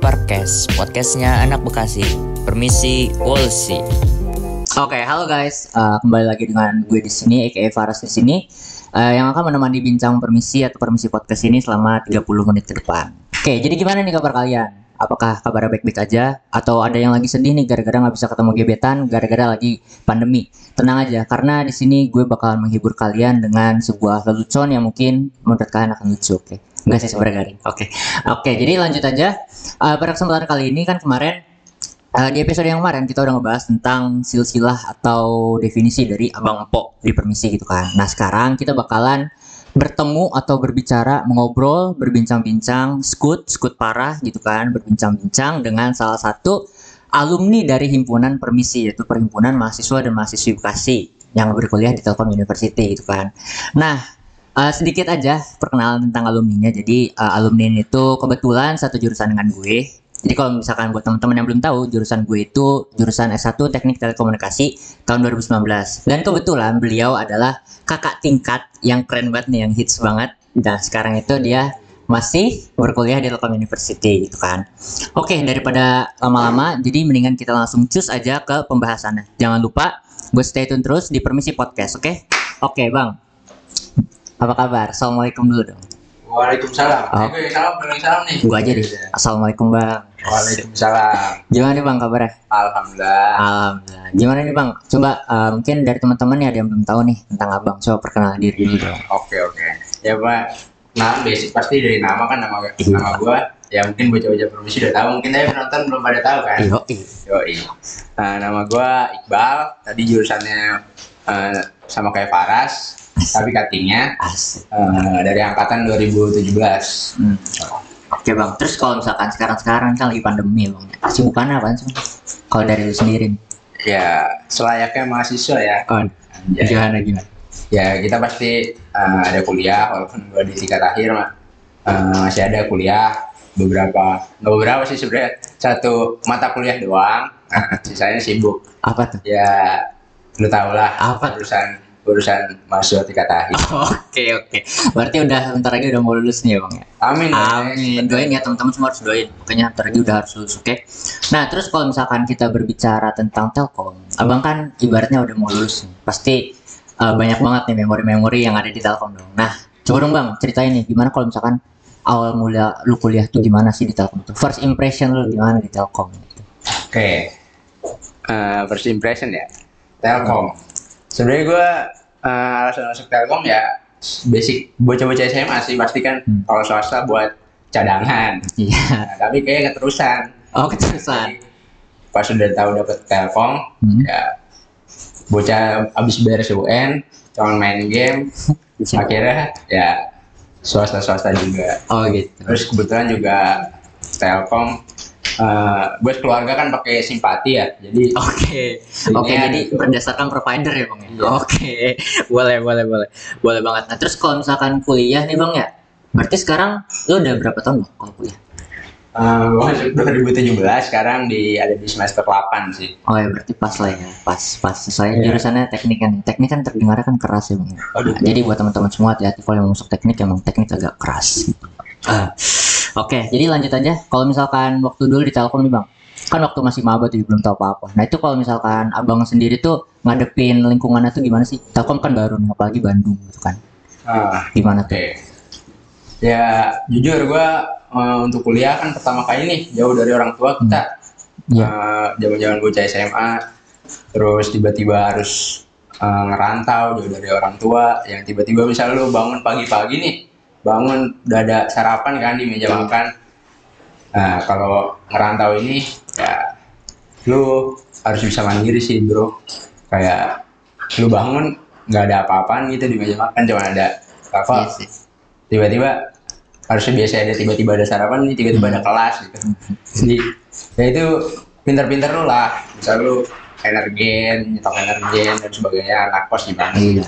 Podcast, podcastnya anak Bekasi. Permisi, Wolsi. Oke, halo guys. Uh, kembali lagi dengan gue di sini, aka Faras di sini, uh, yang akan menemani bincang permisi atau permisi podcast ini selama 30 menit ke depan. Oke, jadi gimana nih kabar kalian? Apakah kabarnya baik-baik aja? Atau ada yang lagi sedih nih gara-gara nggak bisa ketemu gebetan, gara-gara lagi pandemi? Tenang aja, karena di sini gue bakalan menghibur kalian dengan sebuah lelucon yang mungkin menurut kalian akan lucu, oke? Enggak sih sebenarnya garing. Oke, oke. Jadi lanjut aja. Uh, pada kesempatan kali ini kan kemarin Uh, di episode yang kemarin kita udah ngebahas tentang silsilah atau definisi dari abang empok di permisi gitu kan. Nah sekarang kita bakalan bertemu atau berbicara, mengobrol, berbincang-bincang, skut, skut parah gitu kan, berbincang-bincang dengan salah satu alumni dari himpunan permisi yaitu perhimpunan mahasiswa dan mahasiswi Bekasi yang berkuliah di Telkom University gitu kan. Nah Uh, sedikit aja perkenalan tentang alumninya. Jadi uh, alumni itu kebetulan satu jurusan dengan gue jadi kalau misalkan buat teman-teman yang belum tahu, jurusan gue itu jurusan S1 Teknik Telekomunikasi tahun 2019. Dan kebetulan beliau adalah kakak tingkat yang keren banget nih, yang hits banget. Dan sekarang itu dia masih berkuliah di Telkom University gitu kan. Oke, daripada lama-lama, jadi mendingan kita langsung cus aja ke pembahasannya. Jangan lupa gue stay tune terus di Permisi Podcast, oke? Oke, Bang. Apa kabar? Assalamualaikum dulu dong. Waalaikumsalam. Oh. Salam, salam nih. Gue aja deh. Assalamualaikum, Bang. Waalaikumsalam. Gimana nih Bang kabarnya? Alhamdulillah. Alhamdulillah. Gimana nih Bang? Coba uh, mungkin dari teman-teman ya ada yang belum tahu nih tentang Abang. Coba perkenalan diri dulu dong. Oke oke. Ya Pak, nama basic pasti dari nama kan nama Iya. nama gua. Ya mungkin bocah-bocah permisi udah tahu, mungkin tapi penonton belum pada tahu kan. Iyo, Yoi. Nah, nama gua Iqbal. Tadi jurusannya eh, sama kayak Faras, tapi cuttingnya asik. eh, dari angkatan 2017. Hmm. Oke Bang. Terus kalau misalkan sekarang-sekarang kan lagi pandemi Bang. Kesibukannya apa sih? Kalau dari lu sendiri? Ya, selayaknya mahasiswa ya. Oh, Anjay. gimana gimana? ya kita pasti uh, ada kuliah walaupun gua di tingkat akhir mah uh, masih ada kuliah beberapa nggak beberapa sih sebenarnya satu mata kuliah doang sisanya sibuk Apa tuh? ya lu tau lah Apa? urusan urusan mahasiswa tingkat akhir Oke oke. Berarti udah bentar lagi udah mau lulus nih ya Bang ya? amin Amin. Doain ya teman-teman semua harus doain. Pokoknya ntar lagi udah harus lulus, oke? Nah, terus kalau misalkan kita berbicara tentang Telkom, Abang kan ibaratnya udah mau lulus nih. Pasti uh, banyak banget nih memori-memori yang ada di Telkom dong. Nah, coba dong Bang, ceritain nih gimana kalau misalkan awal mula lu kuliah tuh gimana sih di Telkom tuh? First impression lu gimana di Telkom? Gitu. oke Uh, first impression ya Telkom sebenarnya gua uh, alasan masuk Telkom ya basic bocah-bocah SMA sih pasti kan Hmm. kalau swasta buat cadangan Iya. Nah, tapi kayak keterusan Oh, keterusan. pas udah tahu dapet telkom Hmm. ya bocah abis beres UN cuman main game Bisa. akhirnya ya swasta swasta juga Oh, gitu. terus kebetulan juga telkom eh gue keluarga kan pakai simpati ya jadi Oke, Ini oke ya, jadi berdasarkan provider ya bang ya. Iya. Oke, boleh boleh boleh boleh banget. Nah terus kalau misalkan kuliah nih bang ya, berarti sekarang lu udah berapa tahun bang kalau kuliah? eh, masuk 2017 sekarang di ada di semester 8 sih Oh ya berarti pas lah ya, pas pas saya Iya. jurusannya teknik kan, teknik kan terdengarnya kan keras ya bang. ya. Aduh. Nah, jadi buat teman-teman semua hati-hati kalau yang masuk teknik emang teknik agak keras. Ah, Oke, jadi lanjut aja. Kalau misalkan waktu dulu di Telkom nih bang, kan waktu masih maba tuh belum tahu apa-apa. Nah itu kalau misalkan abang sendiri tuh ngadepin lingkungannya tuh gimana sih? Telkom kan baru nih, apalagi Bandung gitu kan. Ah, Gimana tuh? ya jujur gue eh, untuk kuliah kan pertama kali nih jauh dari orang tua kita Iya. Eh, zaman-zaman bocah SMA terus tiba-tiba harus eh, ngerantau jauh dari orang tua yang tiba-tiba misal lu bangun pagi-pagi nih bangun udah ada sarapan kan di meja makan. Nah kalau ngerantau ini ya lu harus bisa mandiri sih bro. Kayak lu bangun nggak ada apa-apaan gitu di meja makan cuma ada apa Iya tiba-tiba harusnya biasa ada tiba-tiba ada sarapan nih tiba-tiba ada kelas gitu. Jadi ya itu pinter-pinter lu lah. Misal lu energen nyetok energen dan sebagainya anak kos gimana Iya.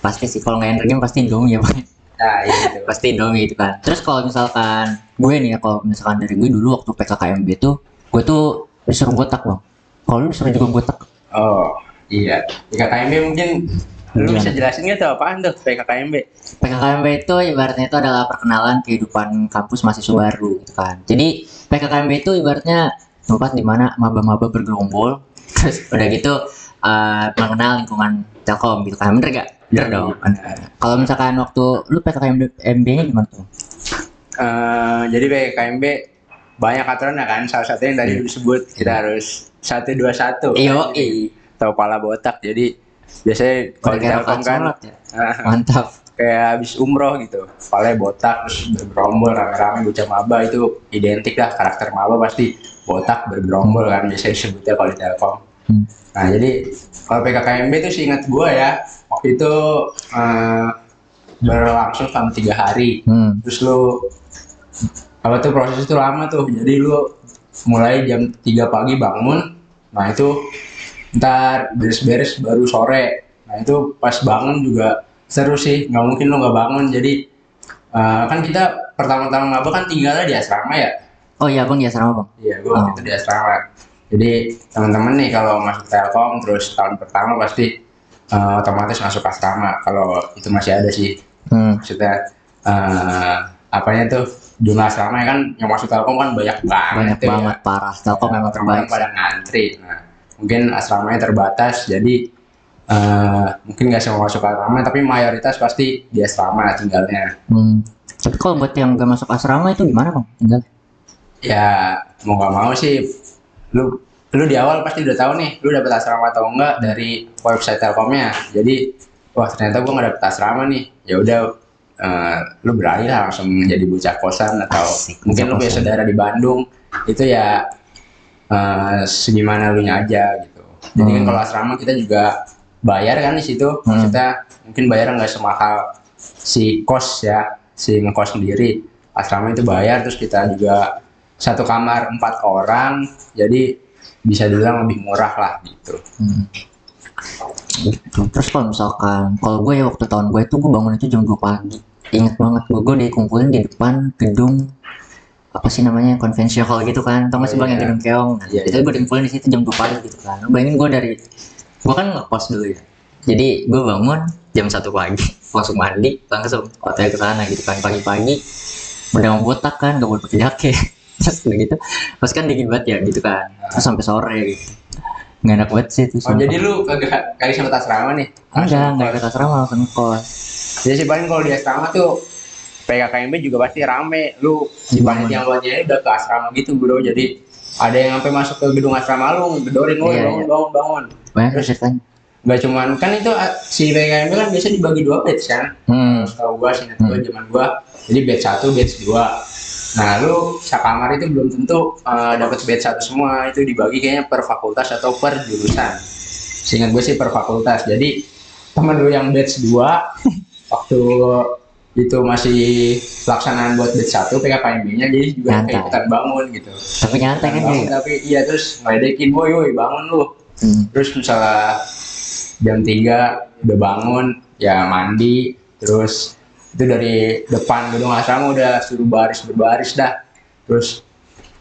Pasti sih kalau nggak energi pasti Indomie ya, Bang. Nah gitu pasti Indomie itu kan. Terus kalau misalkan gue nih ya, kalau misalkan dari gue dulu waktu PKKMB tuh, gue tuh disuruh gotak, Bang. Kalau lu disuruh juga gotak. oh iya di KKMB mungkin Lu Gimana? bisa jelasin nggak tuh apaan tuh PKKMB? PKKMB itu ibaratnya itu adalah perkenalan kehidupan kampus mahasiswa baru gitu kan. Jadi PKKMB itu ibaratnya tempat di mana maba-maba bergerombol terus udah gitu eh, mengenal lingkungan Telkom gitu kan. Bener gak? Iya, dong. Kalau misalkan waktu lu PKKMB MB-nya gimana tuh? Eh, jadi PKKMB banyak aturan kan. Salah satunya yang tadi Iya. disebut kita harus satu dua satu. Iyo, Tahu pala botak. Jadi biasanya kalau di Telkom kan ya. eh, Mantap. kayak habis umroh gitu. Palanya botak terus bergerombol rame-rame bocah maba itu identik lah karakter maba pasti botak bergerombol kan biasanya disebutnya kalau di Telkom. Hmm. Nah jadi kalau PKKMB itu seingat gue ya waktu itu eh, berlangsung selama tiga hari. Hmm. Terus lu apa tuh proses itu lama tuh. Jadi lu mulai jam 3 pagi bangun. Nah itu ntar beres-beres baru sore. Nah itu pas bangun juga seru sih. Nggak mungkin lu nggak bangun. Jadi eh, kan kita pertama-tama maba kan tinggalnya di asrama ya. Oh iya bang di asrama bang. Iya, gue waktu Oh. itu di asrama. Jadi teman-teman nih kalau masuk Telkom terus tahun pertama pasti eh, otomatis masuk asrama. Kalau itu masih ada sih. Hmm. Maksudnya eh apanya tuh jumlah asrama kan yang masuk Telkom kan banyak banget. Banyak ya. banget parah. Telkom memang terbaik. pada ngantri. Nah, mungkin asramanya terbatas jadi eh mungkin nggak semua masuk asrama tapi mayoritas pasti di asrama tinggalnya. Hmm. Tapi kalau buat yang gak masuk asrama itu gimana bang? Tinggal. ya mau nggak mau sih lu lu di awal pasti udah tahu nih lu dapet asrama atau enggak dari website Telkomnya. Jadi wah ternyata gua nggak dapet asrama nih. Ya udah eh, lu beralih lah langsung menjadi bocah kosan atau Asik, mungkin lu punya saudara di Bandung. Itu ya eh, segimana lu nya aja gitu. Jadi kan Hmm. kalau asrama kita juga bayar kan di situ. Hmm. maksudnya mungkin bayar nggak semahal si kos ya si ngekos sendiri. Asrama itu bayar terus kita juga satu kamar empat orang jadi bisa dibilang lebih murah lah gitu Hmm. Gitu. Terus kalau misalkan, kalau gue ya waktu tahun gue itu gue bangun itu jam 2 pagi. Ingat banget gue, gue dikumpulin di depan gedung apa sih namanya convention hall gitu kan, tau gak sih bang yang iya. gedung keong? Nah, Iya, itu iya. gue dikumpulin di situ jam 2 pagi gitu kan. Bayangin gue dari, gue kan ngekos dulu ya. Jadi gue bangun jam 1 pagi, langsung mandi, langsung otw ke sana gitu kan pagi-pagi. Udah mau botak kan, gak boleh pakai jaket. Terus udah gitu, pas kan dingin banget ya gitu kan. Terus sampai sore gitu. Nggak enak banget sih itu. oh jadi lu kagak kali sama asrama nih Enggak, enggak ikut asrama langsung kos. jadi sih paling kalau di asrama tuh PKKMB juga pasti rame lu si Bangun. panitia buatnya udah ke asrama gitu bro jadi ada yang sampai masuk ke gedung asrama lu ngedorin lu Iya, bangun iya. bangun bangun Banyak Terus- ceritanya. nggak cuman kan itu ah, si PKKMB kan biasa dibagi dua batch kan Hmm. tahu gua sih gua Hmm. zaman gua jadi batch satu batch dua nah lu sakamar itu belum tentu uh, dapat batch satu semua itu dibagi kayaknya per fakultas atau per jurusan seingat gue sih per fakultas jadi temen lu yang batch dua waktu itu masih pelaksanaan buat batch satu PKKMB-nya jadi juga Nyantai. kayak ikutan bangun gitu Tapi nyantai kan bangun, dia. tapi iya terus ngeledekin woi woi bangun lu Hmm. terus misalnya jam 3 udah bangun ya mandi terus itu dari depan gedung asrama udah suruh baris berbaris dah terus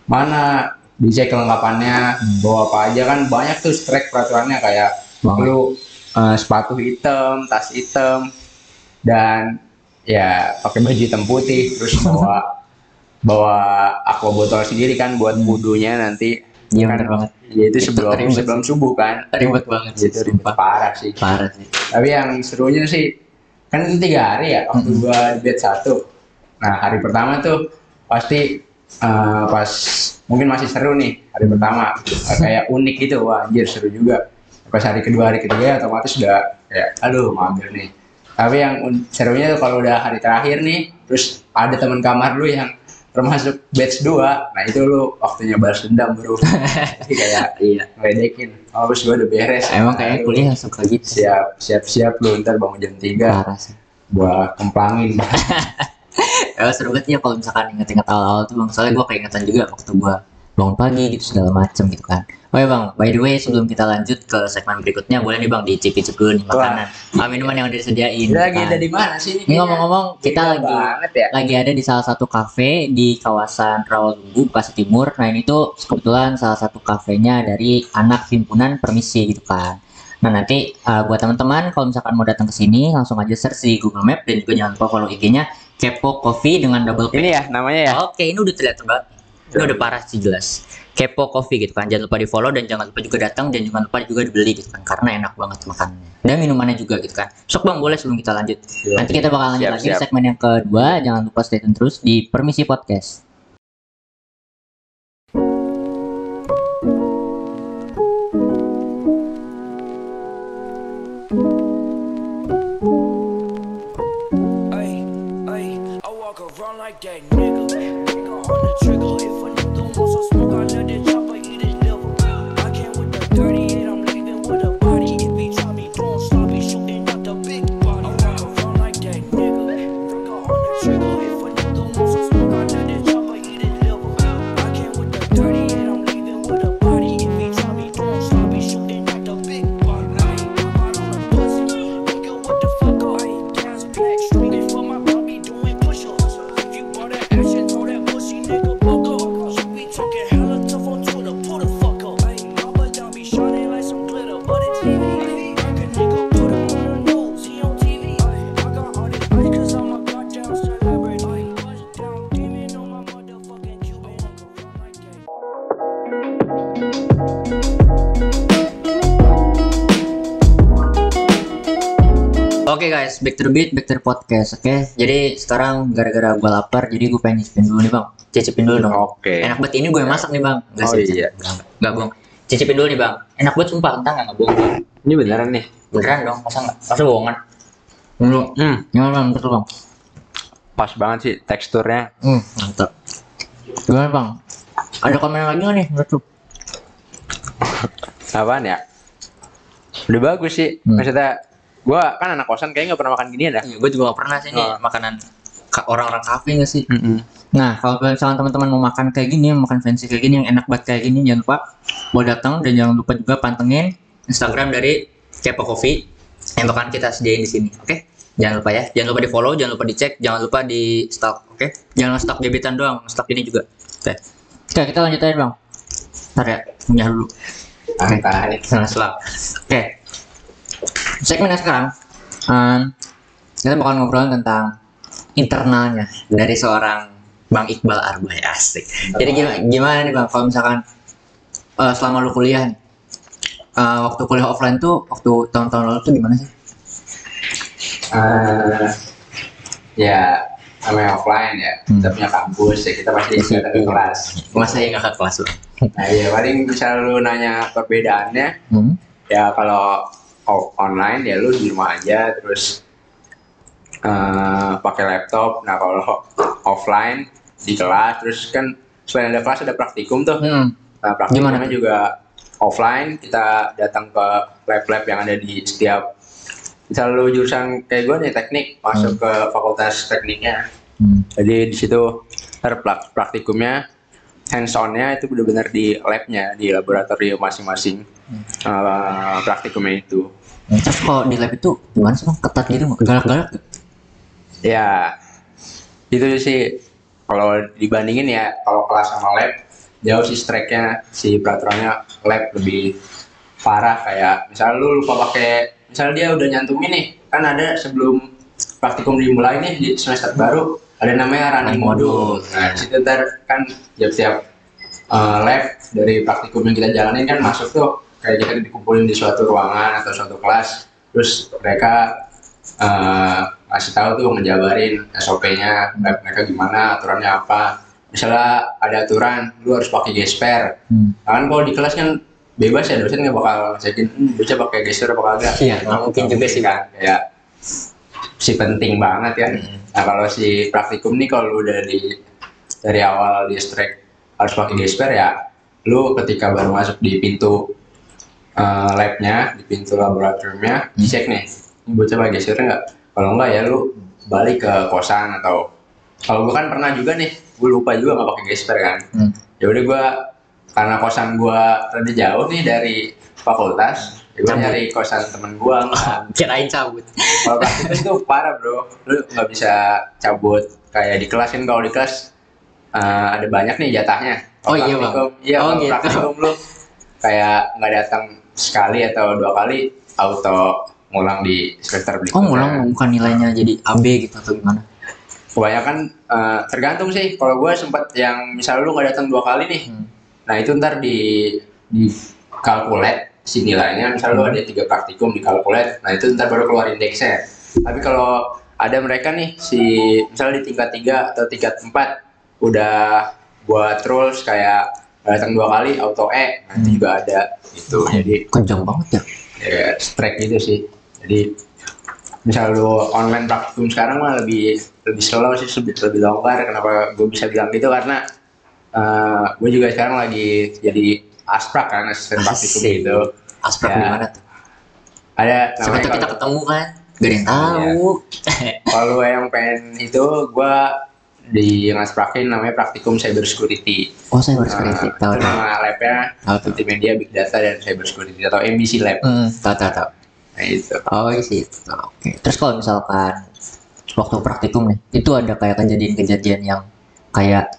mana dicek kelengkapannya bawa apa aja kan banyak tuh strek peraturannya kayak Banget. lu eh, sepatu hitam tas hitam dan ya pakai baju hitam putih terus bawa bawa aqua botol sendiri kan buat wudhunya nanti Iya kan banget. ya itu Itu sebelum ribet sebelum subuh kan Ribet banget sih. itu ribet parah sih Parah sih. tapi yang serunya sih kan itu tiga hari ya waktu Mm-mm. gua di batch satu. Nah hari pertama tuh pasti eh, pas mungkin masih seru nih hari pertama. Kayak unik gitu wah anjir seru juga. Pas hari kedua hari ketiga otomatis udah kayak aduh mager nih. Tapi yang un- serunya tuh kalau udah hari terakhir nih terus ada teman kamar lu yang termasuk batch 2 nah itu lu waktunya balas dendam bro jadi kayak Iya. ngeledekin oh gua udah beres Emang kayaknya Lu kuliah suka gitu. siap siap siap lu ntar bangun jam 3 Parah sih. gua kemplangin Eh, seru banget ya kalau misalkan inget-inget awal-awal tuh bang. Soalnya gue keingetan juga waktu gue bangun pagi gitu segala macem gitu kan. Oh ya bang, by the way sebelum kita lanjut ke segmen berikutnya boleh nih bang dicicip-cicipin makanan, ah, minuman yang udah disediain. Lagi kan. ada di mana sih ini ngomong-ngomong kita lagi ya lagi ada di salah satu kafe di kawasan Rawalumbu, Bekasi Timur. Nah ini tuh kebetulan salah satu kafenya dari anak himpunan permisi gitu kan. Nah nanti uh, buat teman-teman kalau misalkan mau datang ke sini langsung aja search di Google Map dan juga jangan lupa follow IG-nya Kepo Coffee dengan double P. Ini ya namanya ya. Oke, ini udah terlihat banget. Ini udah parah sih jelas. Kepo Coffee gitu kan. Jangan lupa di follow dan jangan lupa juga datang dan jangan lupa juga dibeli gitu kan. Karena enak banget makanannya. Dan minumannya juga gitu kan. Sok bang boleh sebelum kita lanjut. Nanti kita bakal lanjut Siap, lagi di siap. segmen yang kedua. Jangan lupa stay tune terus di Permisi Podcast. Ay, ay, I walk around like that back to the beat, back to the podcast. Oke, jadi sekarang gara-gara gue lapar, jadi gue pengen nyicipin dulu nih bang. Cicipin dulu dong. Oke. Enak banget ini gue yang masak nih bang. Enggak Oh, sih, iya. Enggak bohong. Cicipin dulu nih bang. Enak banget sumpah, entah enggak, enggak bohong. Ini beneran nih. Beneran dong, masa enggak? Masa bohongan? Dulu. Hmm, Gimana bang, betul bang? pas banget sih teksturnya. Hmm, mantap. Gimana bang? Ada komen lagi nggak nih menurut lu? Apaan ya? Udah bagus sih. Hmm. Maksudnya gua kan anak kosan kayaknya nggak pernah makan ginian dah. Ya, gue juga gak pernah sih nih Oh. makanan ka- orang-orang kafe nggak sih? Nah, kalau misalnya teman-teman mau makan kayak gini, mau makan fancy kayak gini, yang enak banget kayak gini, jangan lupa mau datang dan jangan lupa juga pantengin Instagram dari Kepo Coffee yang bakalan kita sediain di sini, oke? Jangan lupa ya, jangan lupa di follow, jangan lupa dicek, jangan lupa di stok, oke? Jangan stok gebetan doang, stok ini juga. Oke. Oke, kita lanjut aja bang. Ntar ya, punya dulu. Salah selang. Oke. Segmen yang sekarang, um, kita bakal ngobrol tentang internalnya dari seorang Bang Iqbal Arbay asik. Jadi gimana, gimana nih Bang kalau misalkan eh, selama lu kuliah eh, waktu kuliah offline tuh waktu tahun-tahun lalu tuh gimana sih? Eh, ya namanya offline ya. Hmm. Kita punya kampus ya kita pasti datang ke kelas. Masa ya nggak ke kelas Bang? Nah iya paling bisa lu nanya perbedaannya Hmm. ya kalau online ya lu di rumah aja terus eh, pakai laptop. Nah kalau offline di kelas terus kan selain ada kelas ada praktikum tuh. Hmm. nah praktikumnya Gimana juga offline kita datang ke lab-lab yang ada di setiap misal lu jurusan kayak gue nih teknik masuk ke fakultas tekniknya. Hmm. jadi di situ praktikumnya hands on-nya itu benar-benar di labnya di laboratorium masing-masing eh, praktikumnya itu Terus kalau di lab itu gimana sih Bang? Ketat gitu nggak? Galak-galak? nggak? ya itu sih kalau dibandingin ya kalau kelas sama lab jauh sih strike-nya si peraturannya lab lebih parah kayak misal lu lupa pakai misal dia udah nyantumin nih kan ada sebelum praktikum dimulai nih di semester baru ada namanya running module nah situ ntar kan tiap-tiap uh, lab dari praktikum yang kita jalanin kan masuk tuh kayak kita dikumpulin di suatu ruangan atau suatu kelas terus mereka uh, ngasih tahu tuh ngejabarin SOP-nya mereka gimana aturannya apa. Misalnya ada aturan lu harus pakai gesper. Hmm. Nah, kan kalau di kelas kan bebas ya dosen nggak bakal ngecekin hmm, bocah pakai gesper apa kagak? Iya, nggak mungkin juga sih. kan kayak si penting banget ya. Nah kalau si praktikum nih kalau udah di dari awal di strike harus pakai gesper ya lu ketika baru masuk di pintu eh, labnya di pintu laboratoriumnya dicek nih ini bocah pakai gesper nggak kalau enggak ya lu balik ke kosan atau kalau gua kan pernah juga nih gue lupa juga nggak pakai gesper kan Hmm. ya udah gua karena kosan gua rada jauh nih dari fakultas ya Cabut. nyari kosan temen gua Kirain cabut. kalau praktikum itu parah bro lu nggak bisa cabut kayak di kelas kan kalau di kelas eh, ada banyak nih jatahnya Oh, Kalau iya, Bang. iya Oh, gitu. praktikum lu kayak nggak datang sekali atau dua kali auto ngulang di semester berikutnya. Oh, ngulang bukan nilainya jadi AB gitu atau gimana? Kebanyakan eh, tergantung sih. Kalau gue sempat yang misal lu nggak datang dua kali nih, Hmm. nah itu ntar di di kalkulat si nilainya. Misal lu ada tiga praktikum di kalkulat, nah itu ntar baru keluar indeksnya. Tapi kalau ada mereka nih si misalnya di tingkat tiga atau tingkat empat udah buat rules kayak datang dua kali auto E, nah itu juga ada gitu. Jadi Kencang banget ya. ya strike gitu sih jadi misal lu online praktikum sekarang mah lebih lebih slow sih lebih, lebih longgar kenapa gue bisa bilang gitu karena gue juga sekarang lagi jadi asprak kan asisten praktikum gitu Aspek Ya. di mana tuh? ada namanya kita ketemu kan? Gak ada yang tahu. kalau yang pengen itu gue di ngasprakin namanya praktikum cyber security Oh, Nah, sekali itu tahu tahu. nama labnya multimedia big data dan cyber security atau MBC lab Hmm, tahu tahu tahu. nah itu Oh sih. Oke. Terus kalau misalkan waktu praktikum nih, itu ada kayak kejadian-kejadian yang kayak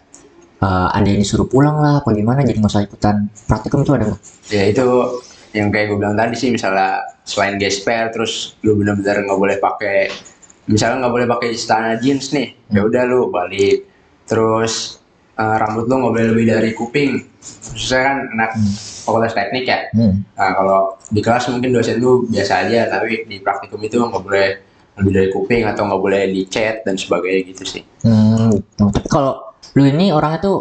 eh, ada yang disuruh pulang lah, apa gimana jadi nggak usah ikutan praktikum itu ada nggak? ya itu yang kayak gue bilang tadi sih misalnya selain gesper terus lu bener-bener nggak boleh pakai misalnya nggak boleh pakai istana jeans nih ya udah lu balik. Terus eh, rambut lu nggak boleh lebih dari kuping. Khususnya kan anak fakultas teknik ya. Hmm. nah kalau di kelas mungkin dosen lu biasa aja tapi di praktikum itu nggak boleh lebih dari kuping atau nggak boleh di chat dan sebagainya gitu sih. Hmm, gitu. Tapi kalau lu ini orangnya tuh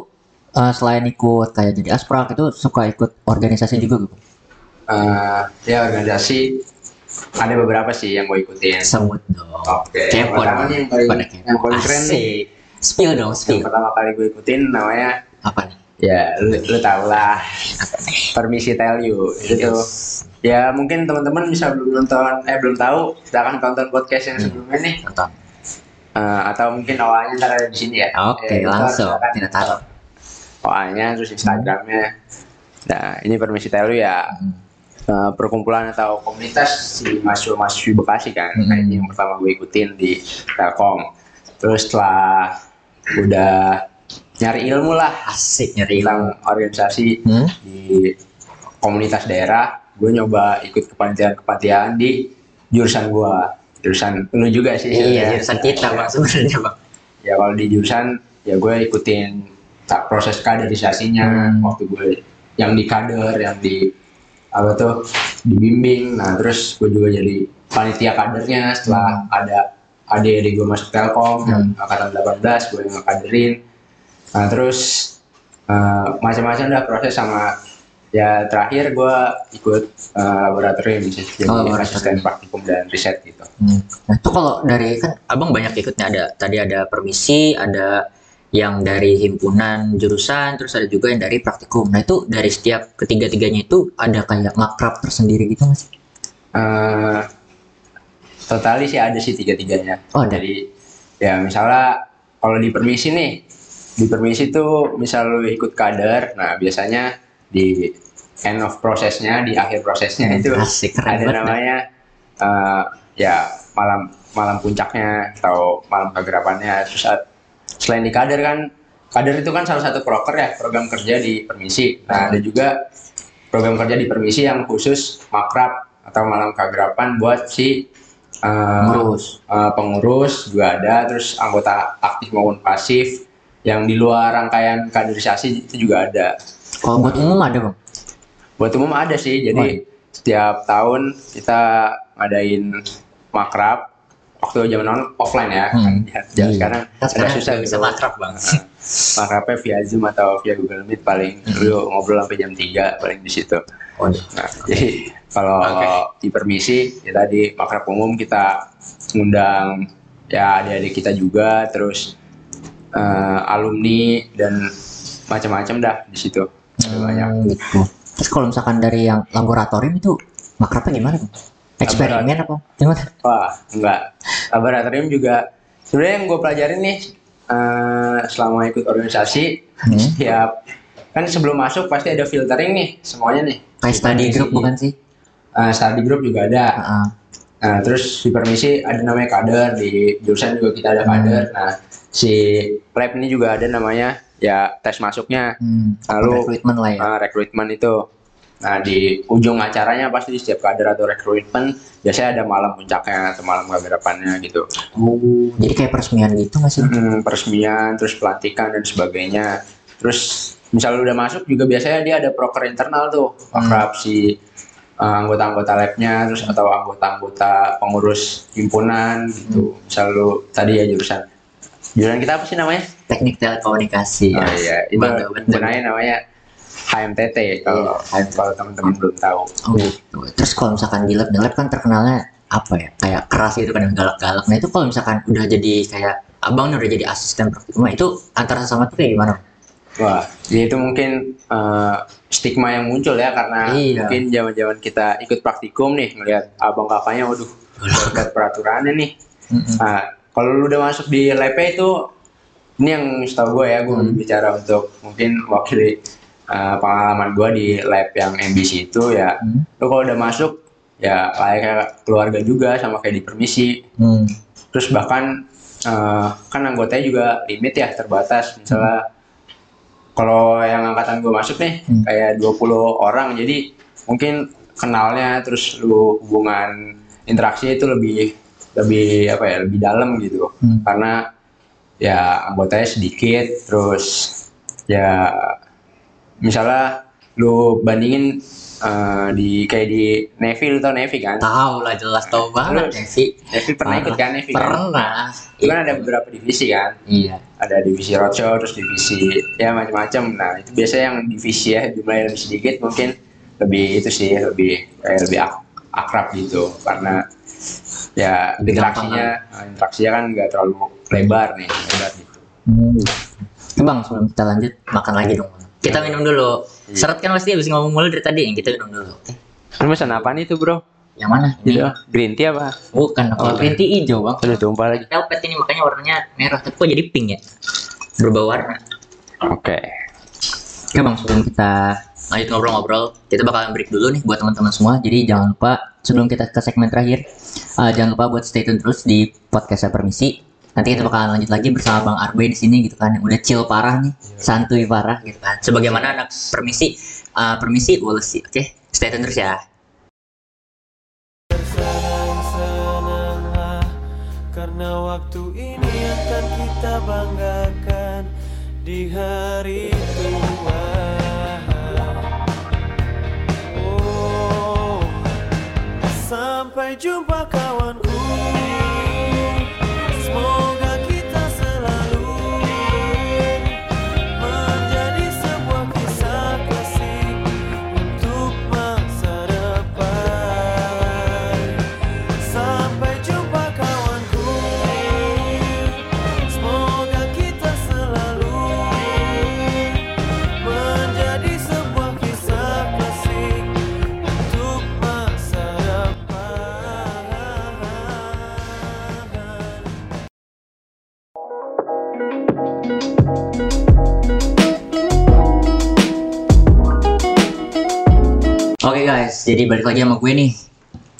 eh, selain ikut kayak jadi asprak itu suka ikut organisasi juga gitu. Eh, ya organisasi ada beberapa sih yang gue ikutin Sebut dong. Oke, yang Kepo pertama nih yang paling, yang paling keren nih. Spill dong, yang spill. pertama kali gue ikutin namanya Apa nih? ya lu, lu tau lah permisi tell you itu tuh ya mungkin teman-teman bisa belum nonton eh belum tahu silakan tonton podcast yang sebelumnya nih. Eh, atau mungkin awalnya ntar ada di sini ya Oke, Eh, ntar langsung. silakan Tidak tahu. awalnya terus instagramnya nah ini permisi tell you ya Hmm. Eh, perkumpulan atau komunitas si mahasiswa-mahasiswi Bekasi kan Hmm. nah ini yang pertama gue ikutin di Telkom terus setelah udah nyari ilmu lah Asik nyari ilmu. tentang organisasi Hmm? di komunitas daerah gue nyoba ikut kepanitiaan-kepanitiaan di jurusan gue jurusan lu juga sih Iya, sebenarnya. jurusan kita bang sebenarnya bang. ya kalau di jurusan ya gue ikutin tak proses kaderisasinya Hmm. waktu gue yang di kader yang di apa tuh dibimbing. Nah terus gue juga jadi panitia kadernya. Setelah ada adik-adik gue masuk Telkom yang angkatan 18 gue yang ngekaderin. Nah terus eh, macam-macam dah proses sama ya terakhir gue ikut eh, laboratorium sih jadi Oh, laboratorium. asisten praktikum dan riset gitu. Hmm. Nah itu kalau dari kan abang banyak ikutnya. Ada tadi ada permisi, ada yang dari himpunan jurusan, terus ada juga yang dari praktikum. Nah itu dari setiap ketiga-tiganya itu ada kayak makrab tersendiri gitu nggak sih? eh totali sih ada sih tiga-tiganya. Oh, ada. Jadi ya misalnya kalau di permisi nih, di permisi tuh misal lu ikut kader, nah biasanya di end of prosesnya, di akhir prosesnya itu Hmm, Asik, keren ada namanya eh, ya malam malam puncaknya atau malam kegerapannya. Terus saat- selain di kader kan, kader itu kan salah satu proker ya program kerja di permisi. Nah ada juga program kerja di permisi yang khusus makrab atau malam kegerapan buat si eh, Pengurus. eh, pengurus juga ada terus anggota aktif maupun pasif yang di luar rangkaian kaderisasi itu juga ada Kalau buat umum ada bang? buat umum ada sih jadi setiap tahun kita ngadain makrab waktu zaman on- offline ya Hmm. kan zaman Iya. sekarang ada sekarang susah bisa gitu. makrab, Bang. Nah, makrabnya via zoom atau via google meet paling Hmm. dulu ngobrol sampai jam 3 paling di situ Waduh. Nah, jadi kalau di permisi ya tadi makrab umum kita ngundang ya adik-adik kita juga terus eh, alumni dan macam-macam dah di situ. Ada banyak. Hmm, gitu. Terus kalau misalkan dari yang laboratorium itu makrabnya gimana? Eksperimen apa? Gimana? Wah, enggak. Laboratorium juga sebenarnya yang gue pelajarin nih eh, selama ikut organisasi Hmm. setiap kan sebelum masuk pasti ada filtering nih semuanya nih. Kayak study group bukan sih? Eh, study group juga ada. Heeh. Nah, terus di permisi ada namanya kader, di jurusan juga kita ada kader. Nah, si lab ini juga ada namanya ya tes masuknya, Hmm. Lalu, recruitment lah ya. uh, rekrutmen itu. Nah di ujung acaranya pasti di setiap kader atau rekrutmen biasanya ada malam puncaknya atau malam kehadapannya gitu. Oh, jadi kayak peresmian gitu nggak sih? Hmm, peresmian, terus pelantikan dan sebagainya. Terus misal udah masuk juga biasanya dia ada proker internal tuh, akrab si uh, anggota-anggota labnya, terus atau anggota-anggota pengurus himpunan gitu. Misal lu tadi ya jurusan jurusan kita apa sih namanya? Teknik telekomunikasi. Oh iya, itu himpunannya namanya HMTT kalau kalau teman-teman belum tahu. Oh gitu. Terus kalau misalkan di lab, di lab kan terkenalnya apa ya? Kayak keras gitu kan yang galak-galak. Nah itu kalau misalkan udah jadi kayak abang udah jadi asisten praktikum, nah, itu antara sama tuh kayak gimana? Wah, ya itu mungkin eh, stigma yang muncul ya karena Iya. mungkin zaman-zaman kita ikut praktikum nih ngelihat abang kakaknya, waduh, buat peraturannya nih. Nah, kalau lu udah masuk di lab itu, ini yang setahu gue ya, gue Hmm. bicara untuk mungkin wakili eh, pengalaman gue di lab yang MBC itu ya, Hmm. lu kalau udah masuk ya kayak keluarga juga sama kayak di permisi. Hmm. Terus bahkan eh, kan anggotanya juga limit ya terbatas. Misalnya kalau yang angkatan gue masuk nih Hmm. kayak 20 orang jadi mungkin kenalnya terus lu hubungan interaksi itu lebih lebih apa ya lebih dalam gitu Hmm. karena ya anggotanya sedikit terus ya misalnya lu bandingin eh, di kayak di Navy lu tau Navy kan Tahu lah jelas tahu banget Terus, Nevi. Navy pernah ikut kan Navy kan Pernah. itu kan ada beberapa divisi kan Iya. ada divisi roadshow terus divisi ya macam-macam nah itu biasanya yang divisi ya jumlahnya lebih sedikit mungkin lebih itu sih lebih kayak lebih ak- akrab gitu karena ya interaksinya nah, interaksinya kan nggak terlalu lebar nih lebar gitu Hmm. Bang, sebelum kita lanjut makan lagi dong. Kita minum dulu. Iya. Seret kan pasti habis ngomong mulu dari tadi, yang kita minum dulu. Oke. lu pesan apa nih tuh bro Yang mana? Ini. Green tea apa Bukan, Oh, kalau green tea hijau, Bang. udah tumpah lagi Velvet ini makanya warnanya merah, tapi kok jadi pink ya? Berubah warna. oke Oke bang, sebelum kita lanjut ngobrol-ngobrol, kita bakalan break dulu nih buat teman-teman semua. Jadi jangan lupa sebelum kita ke segmen terakhir, uh, jangan lupa buat stay tune terus di podcast Saya Permisi. Nanti kita bakalan lanjut lagi bersama Bang Arbe di sini gitu kan, yang udah chill parah nih, santuy parah gitu kan. Sebagaimana anak permisi, uh, permisi Wolsey. Oke, stay tune terus ya. Senang-senanglah Karena waktu ini akan kita banggakan Di hari tua Oh Sampai jumpa kawanku jadi balik lagi sama gue nih.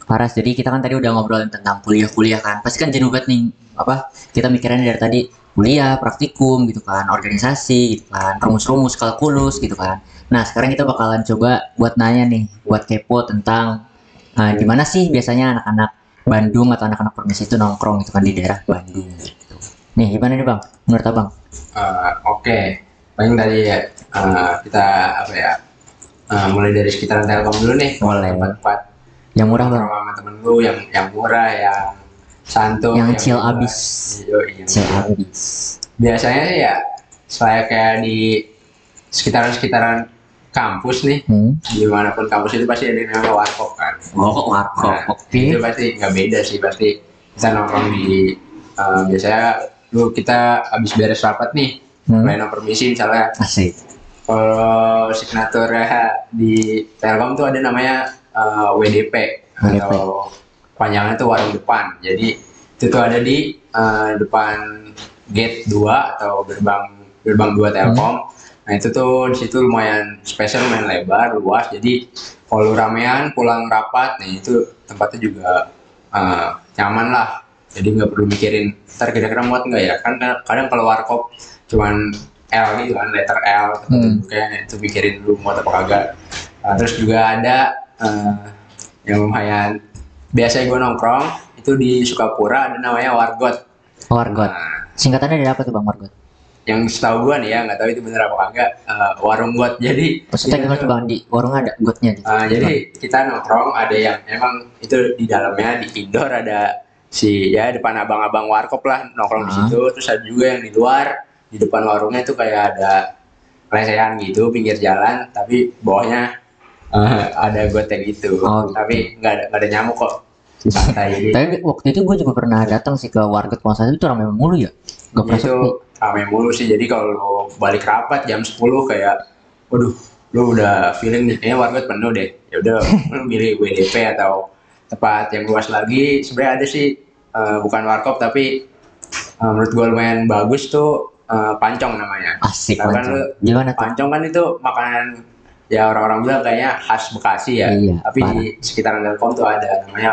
Paras, jadi kita kan tadi udah ngobrolin tentang kuliah-kuliah kan. Pasti kan jenuh banget nih, apa? Kita mikirin dari tadi kuliah, praktikum gitu kan, organisasi gitu kan, rumus-rumus, kalkulus gitu kan. Nah, sekarang kita bakalan coba buat nanya nih, buat kepo tentang uh, gimana sih biasanya anak-anak Bandung atau anak-anak permisi itu nongkrong gitu kan di daerah Bandung gitu. Nih, gimana nih Bang? Menurut Abang? Eh, oke paling tadi ya eh, kita apa ya eh, mulai dari sekitaran Telkom dulu nih Boleh. tempat-tempat Yang murah Bang? sama temen lu yang yang murah yang santuy Yang chill bebas. abis. Yoi, yang Chill abis. biasanya sih ya selain kayak di sekitaran-sekitaran kampus nih Hmm. di mana pun kampus itu pasti ada yang namanya warkop kan Oh, warkop. Nah, Oke. itu pasti nggak beda sih pasti kita nongkrong di eh, biasanya lu kita habis beres rapat nih Hmm. main permisi misalnya Asik. Kalau signature di Telkom tuh ada namanya eh, WDP atau panjangnya tuh warung depan. Jadi itu tuh ada di eh, depan gate 2 atau gerbang gerbang 2 Telkom. Nah itu tuh di situ lumayan spesial, lumayan lebar, luas. Jadi kalau ramean pulang rapat, nah itu tempatnya juga eh, nyaman lah. Jadi nggak perlu mikirin ntar kira-kira muat nggak ya? Kan kadang- kadang kalau warkop cuman L gitu kan, letter L, Hmm. duduknya itu mikirin dulu muat apa kagak. Nah, terus juga ada eh, yang lumayan biasanya gue nongkrong itu di Sukapura ada namanya Wargot. Wargot. Nah, Singkatannya dari apa tuh Bang Wargot? yang setahu gue nih ya nggak tahu itu bener apa kagak eh, warung got. Jadi Maksudnya gimana tuh- Bang di warung ada gotnya gitu. Uh, jadi kita nongkrong ada yang emang itu di dalamnya di indoor ada si ya depan abang-abang warkop lah nongkrong di Ah. situ terus ada juga yang di luar di depan warungnya itu kayak ada lesehan gitu pinggir jalan tapi bawahnya uh, ada goteng gitu Oh, gitu. tapi nggak ada nggak ada nyamuk kok. Santai. Tapi waktu itu gue juga pernah datang sih ke nggak salah itu ramai mulu ya. Gak pernah itu rame mulu sih. Jadi kalau balik rapat jam 10 kayak waduh lu udah feeling nih kayaknya warga penuh deh. Ya udah lu milih WDP atau tempat yang luas lagi. Sebenarnya ada sih eh, bukan warkop tapi eh, menurut gue lumayan bagus tuh eh, pancong namanya Asik Nah, kan pancong. lu- Gimana tuh? pancong kan itu makanan ya orang-orang bilang kayaknya khas Bekasi ya Iya, tapi parah. di sekitaran Telkom tuh ada namanya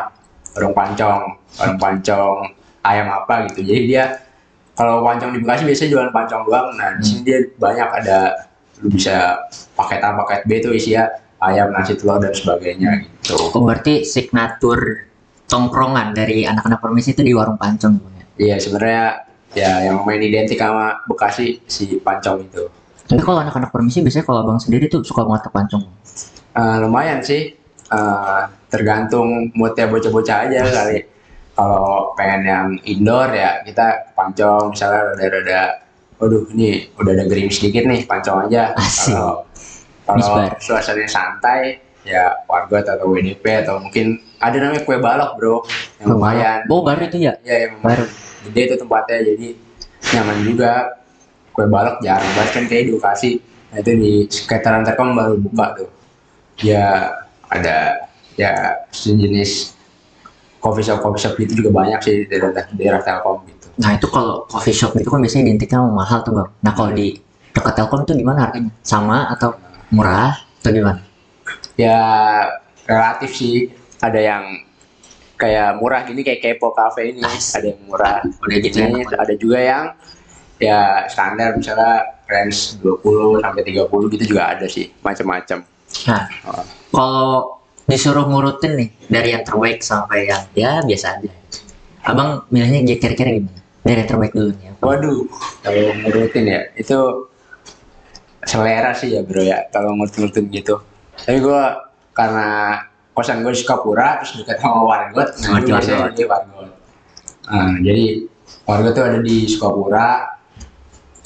warung pancong warung pancong ayam apa gitu jadi dia kalau pancong di Bekasi biasanya jualan pancong doang nah di sini dia banyak ada lu bisa paket A paket B tuh isinya ayam nasi telur dan sebagainya gitu Oh, berarti signatur tongkrongan dari anak-anak permisi itu di warung pancong. Ya? iya sebenarnya ya yang main identik sama Bekasi si pancong itu. Tapi kalau anak-anak permisi biasanya kalau abang sendiri tuh suka banget ke pancong. Eh, lumayan sih. Eh, tergantung moodnya bocah-bocah aja kali. Kalau pengen yang indoor ya kita pancong misalnya rada-rada waduh ini udah ada gerimis sedikit nih pancong aja. Kalau kalau suasananya santai ya warga atau WDP atau mungkin ada namanya kue balok bro. Yang lumayan. Oh baru itu ya? ya yang Baru. Gede itu tempatnya jadi nyaman juga kue balok jarang banget kan kayak edukasi nah itu di sekitaran Telkom baru buka tuh ya ada ya sejenis coffee shop coffee shop itu juga banyak sih di daerah daerah Telkom gitu Nah itu kalau coffee shop itu kan biasanya identiknya sama mahal tuh bang. Nah kalau di dekat Telkom itu gimana harganya? Sama atau murah atau gimana? ya relatif sih ada yang kayak murah gini kayak kepo cafe ini ada yang murah Udah gitu ini enak. ada juga yang ya standar misalnya range 20 sampai 30 gitu juga ada sih macam-macam Nah kalau disuruh ngurutin nih dari yang terbaik sampai yang ya biasa aja. Abang milihnya kira-kira gimana? Dari yang terbaik dulu nih. Waduh, kalau ngurutin ya itu selera sih ya bro ya kalau ngurutin gitu. Tapi gue karena kosan gue di Sukapura terus dekat sama Wargot, nah Ngerti gue biasanya di Wargot. Nah, jadi Wargot tuh ada di Sukapura.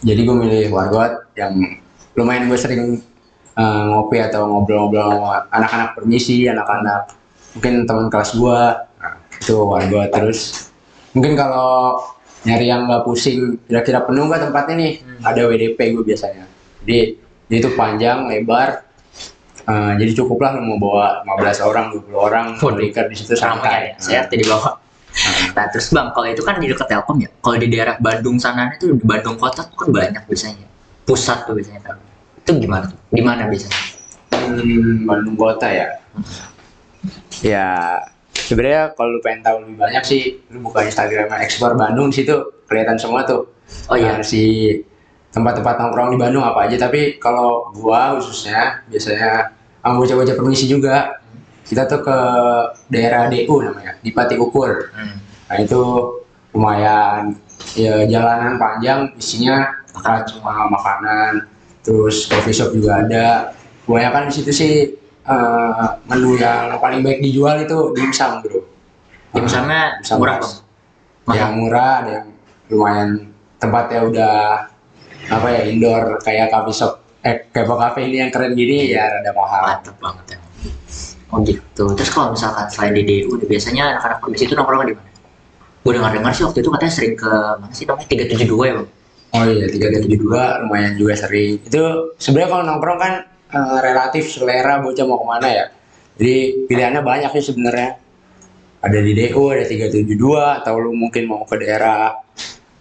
Jadi gue milih Wargot yang lumayan gue sering eh, ngopi atau ngobrol-ngobrol sama anak-anak permisi, anak-anak mungkin teman kelas gue. Nah, itu Wargot terus mungkin kalau nyari yang nggak pusing kira-kira penuh nggak tempatnya nih ada WDP gue biasanya jadi dia itu panjang lebar Eh, jadi cukup lah lu mau bawa 15 orang 20 orang berikan di situ santai ya, saya di bawah. Nah terus bang, kalau itu kan di dekat Telkom ya. Kalau di daerah Bandung sana itu di Bandung kota tuh kan banyak biasanya. Pusat tuh biasanya Telkom. Itu gimana? Di mana biasanya? Hmm, Bandung kota ya ya sebenarnya kalau lu pengen tahu lebih banyak sih lu buka Instagram Explore Bandung di situ kelihatan semua tuh Oh iya. Nah, si tempat-tempat nongkrong di Bandung apa aja tapi kalau gua khususnya biasanya sama bocah-bocah permisi juga. Kita tuh ke daerah DU namanya di Pati Ukur. Hmm. nah itu lumayan ya jalanan panjang isinya makanan cuma makanan terus coffee shop juga ada. Kebanyakan di situ sih eh, menu yang paling baik dijual itu dimsum bro. Dimsumnya Dimsum murah bang. yang murah ada yang lumayan tempatnya udah apa ya indoor kayak coffee shop eh kayak cafe ini yang keren gini ya rada mahal Mantep banget ya. Oh gitu. Terus kalau misalkan selain di DU, biasanya anak-anak permisi itu nongkrong di mana? Gue dengar-dengar sih waktu itu katanya sering ke mana sih namanya 372 ya bang? oh iya tiga tujuh dua lumayan juga sering itu sebenarnya kalau nongkrong kan eh, relatif selera bocah mau ke mana ya jadi pilihannya banyak sih sebenarnya ada di DU ada 372 atau lu mungkin mau ke daerah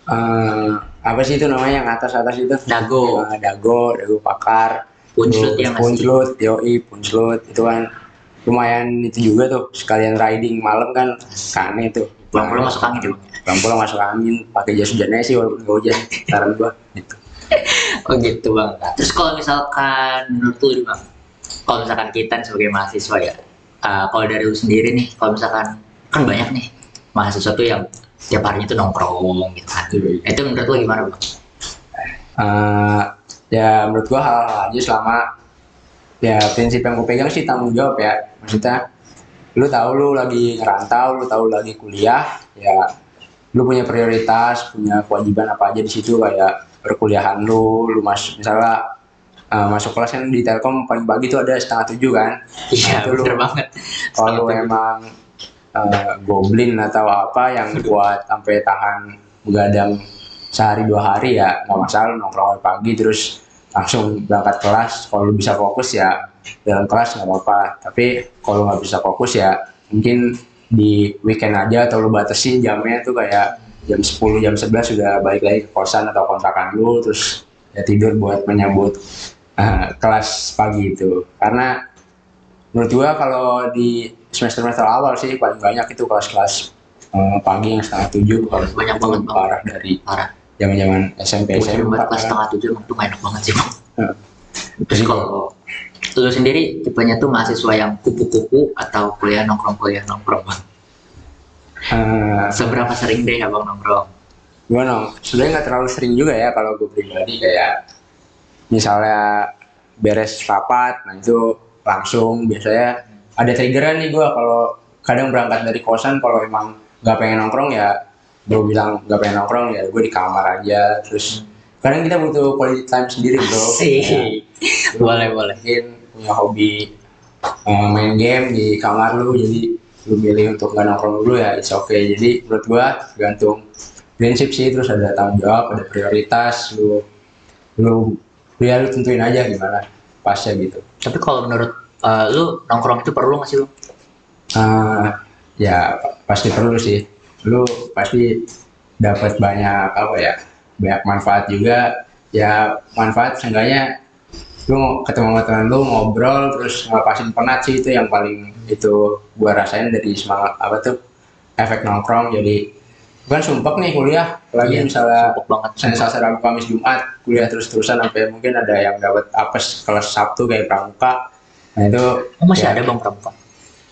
eh, apa sih itu namanya yang atas atas itu Dago. Eh, dago dago pakar Terus ya? Punchlut, yoi, punchlut itu kan lumayan itu juga tuh sekalian riding malam kan kane tuh. Pulang-pulang masuk angin ya bang? Pulang-pulang masuk angin, pakai jas hujannya sih walaupun nggak hujan. Saran gua gitu. Oh gitu bang. Nah, terus kalau misalkan menurut lu bang, kalau misalkan kita sebagai mahasiswa ya, uh, kalau dari lu sendiri nih, kalau misalkan kan banyak nih mahasiswa tuh yang tiap harinya tuh nongkrong gitu kan. Itu menurut lu gimana bang? Eh, ya menurut gua hal-hal aja selama ya prinsip yang gue pegang sih tanggung jawab ya maksudnya lu tahu lu lagi ngerantau lu tahu lu lagi kuliah ya lu punya prioritas punya kewajiban apa aja di situ kayak perkuliahan lu lu masuk misalnya eh, masuk kelas kan di Telkom pagi-pagi tuh ada setengah tujuh kan Iya Itu lu- bener banget. kalau lu emang eh, goblin atau apa yang buat sampai tahan begadang sehari dua hari ya. Nggak masalah nongkrong pagi terus langsung berangkat kelas. Kalau bisa fokus ya dalam kelas nggak apa-apa. Tapi kalau nggak bisa fokus ya mungkin di weekend aja atau lu batasin jamnya tuh kayak jam 10 jam 11 sudah balik lagi ke kosan atau kontrakan lu terus ya tidur buat menyambut eh, kelas pagi itu. Karena menurut gua kalau di semester semester awal sih paling banyak itu kelas-kelas eh, pagi yang setengah tujuh kalau Banyak itu banget, Bang. parah dari Parah. zaman zaman SMP Gue banget kelas kan. setengah tujuh emang tuh gak enak banget sih bang. Heeh. Terus kalau lu sendiri tipenya tuh mahasiswa yang kupu-kupu atau kuliah nongkrong kuliah nongkrong bang? Eh, Seberapa sering deh abang nongkrong? gua nong sebenarnya nggak terlalu sering juga ya kalau gue pribadi kayak misalnya beres rapat nah itu langsung biasanya ada triggeran nih gua. Kalau kadang berangkat dari kosan kalau emang nggak pengen nongkrong ya gue bilang nggak pengen nongkrong ya gue di kamar aja. Terus kadang kita butuh quality time sendiri bro. Sih. boleh boleh. mungkin punya hobi eh, main game di kamar lu jadi lu milih untuk nggak nongkrong dulu ya it's okay. Jadi menurut gua tergantung prinsip sih terus ada tanggung jawab ada prioritas lu lu ya lu tentuin aja gimana pasnya gitu. Tapi kalau menurut uh, lu nongkrong itu perlu nggak sih lu? Ah, ya pa- pasti perlu sih lu pasti dapat banyak apa ya banyak manfaat juga ya manfaat seenggaknya lu ketemu sama teman lu ngobrol terus ngelepasin penat sih itu yang paling itu gua rasain dari semangat apa tuh efek nongkrong jadi bukan sumpek nih kuliah lagi Iya, misalnya banget. Senin Selasa Rabu Kamis Jumat kuliah terus-terusan sampai mungkin ada yang dapat apes kelas Sabtu kayak pramuka nah itu Oh, masih ya, ada bang pramuka?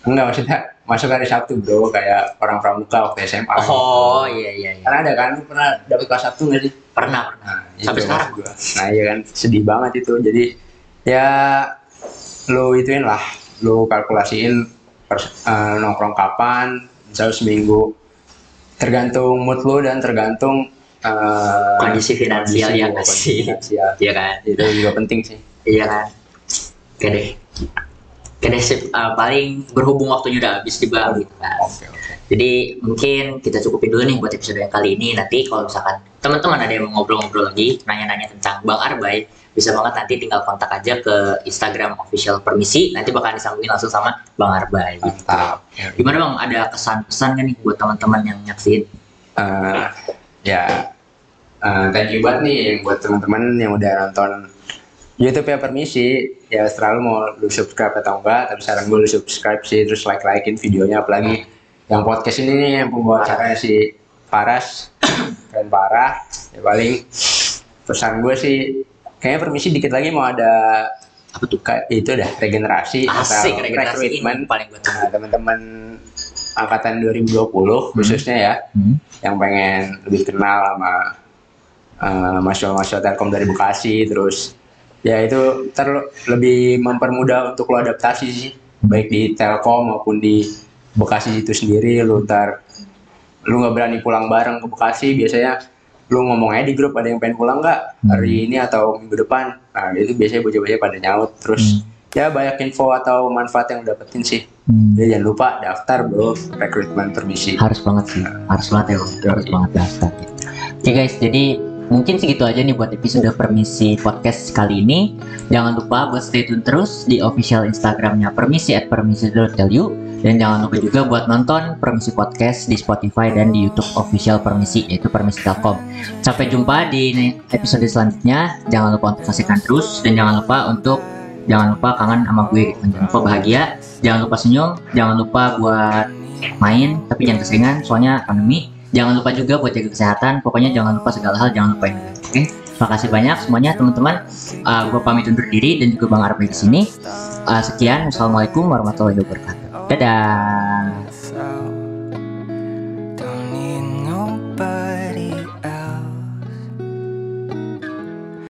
Enggak maksudnya masuk hari Sabtu bro kayak orang pramuka waktu SMA Oh gitu. iya iya iya. Kan ada kan pernah dapet kelas Sabtu nggak sih? Pernah pernah. Nah, Sampai sekarang. gua. Nah iya kan sedih banget itu jadi ya lu ituin lah lu kalkulasiin pers- eh, nongkrong kapan misalnya seminggu tergantung mood lu dan tergantung eh, Kondisi finansial kondisi ya kondisi sih? Iya kan? itu juga penting sih Iya kan. Oke deh. Oke deh sip. Uh, paling berhubung waktunya udah habis juga gitu kan. Jadi mungkin kita cukupin dulu nih buat episode yang kali ini. Nanti kalau misalkan teman-teman ada yang mau ngobrol-ngobrol lagi, nanya-nanya tentang Bang Arbay, bisa banget nanti tinggal kontak aja ke Instagram official permisi. Nanti bakal disambungin langsung sama Bang Arbay. Gitu. mantap Gimana Bang? Ada kesan-pesan kan nih buat teman-teman yang nyaksiin? eh ya eh, thank you banget nih buat teman-teman yang udah nonton YouTube ya permisi ya selalu mau lu subscribe atau enggak tapi saran gue lu subscribe sih terus like likein videonya apalagi yang podcast ini nih yang pembawa acaranya si Paras keren parah ya paling pesan gue sih kayaknya permisi dikit lagi mau ada Apa tuh? kayak itu dah regenerasi Asik, atau regenerasi ini recruitment. paling gue. Nah, teman-teman angkatan 2020 khususnya ya Hmm. yang pengen lebih kenal sama uh, mahasiswa-mahasiswa Telkom dari Bekasi terus ya itu ter lebih mempermudah untuk lo adaptasi sih. Baik di Telkom maupun di Bekasi itu sendiri lu ntar lu nggak berani pulang bareng ke Bekasi biasanya lu ngomong aja di grup ada yang pengen pulang nggak hari ini atau minggu depan? Nah itu biasanya bocah-bocah pada nyaut terus. Ya banyak info atau manfaat yang dapetin sih. Jadi jangan lupa daftar bro. Rekrutmen permisi harus banget sih. Harus banget ya harus banget daftar. Oke guys. Jadi mungkin segitu aja nih buat episode permisi podcast kali ini. Jangan lupa buat stay tune terus di official instagramnya permisi at permisi.lu dan jangan lupa juga buat nonton permisi podcast di Spotify dan di YouTube official permisi yaitu permisi Telkom sampai jumpa di episode selanjutnya. Jangan lupa untuk saksikan terus. Dan jangan lupa untuk jangan lupa kangen sama gue. Jangan lupa bahagia. Jangan lupa senyum. Jangan lupa buat main. Tapi jangan keseringan soalnya pandemi jangan lupa juga buat jaga kesehatan. Pokoknya jangan lupa segala hal jangan lupain. Gue oke makasih banyak semuanya teman-teman. Uh, gue pamit undur diri dan juga bang Arbe di sini. Uh, sekian, assalamualaikum warahmatullahi wabarakatuh. Dadah.